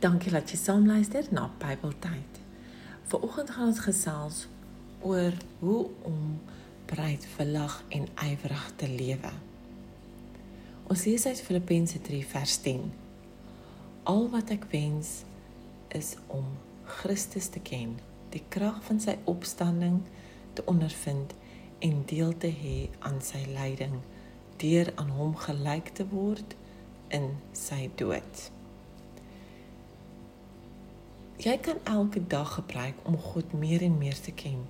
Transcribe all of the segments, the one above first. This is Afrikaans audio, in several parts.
Dankie dat jy saamluister na Bybeltyd. Vanoggend gaan ons gesels oor hoe om breedwillig en ywerig te lewe. Ons lees uit Filippense 3 vers 10. Al wat ek wens is om Christus te ken, die krag van sy opstanding te ondervind en deel te hê aan sy lyding deur aan hom gelyk te word in sy dood. Jy kan elke dag gebruik om God meer en meer te ken.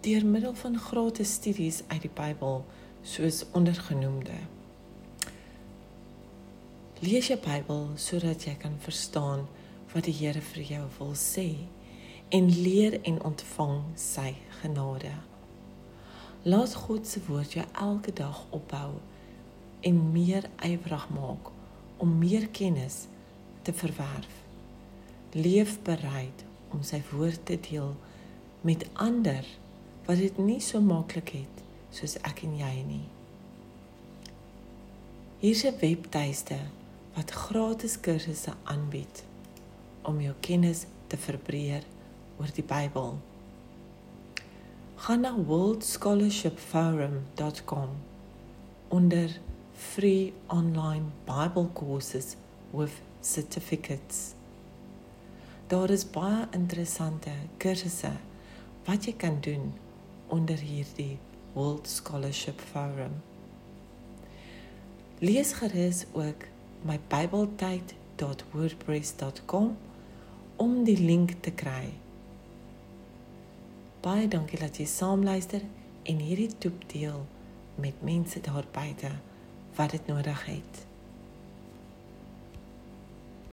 Deur middel van gratis studies uit die Bybel, soos ondergenoemde. Lees jou Bybel sodat jy kan verstaan wat die Here vir jou wil sê en leer en ontvang sy genade. Laat God se woord jou elke dag opbou en meer ywerig maak om meer kennis te verwerf leef bereid om sy woord te deel met ander wat dit nie so maklik het soos ek en jy nie. Hier's 'n webtuiste wat gratis kursusse aanbied om jou kennis te verbreek oor die Bybel. Gaan na worldscholarshipforum.com onder free online Bible courses with certificates. Daar is baie interessante kursusse wat jy kan doen onder hierdie World Scholarship Forum. Lees gerus ook my bibletyd.wordpress.com om die link te kry. Baie dankie dat jy saamluister en hierdie toep deel met mense daar buite wat dit nodig het.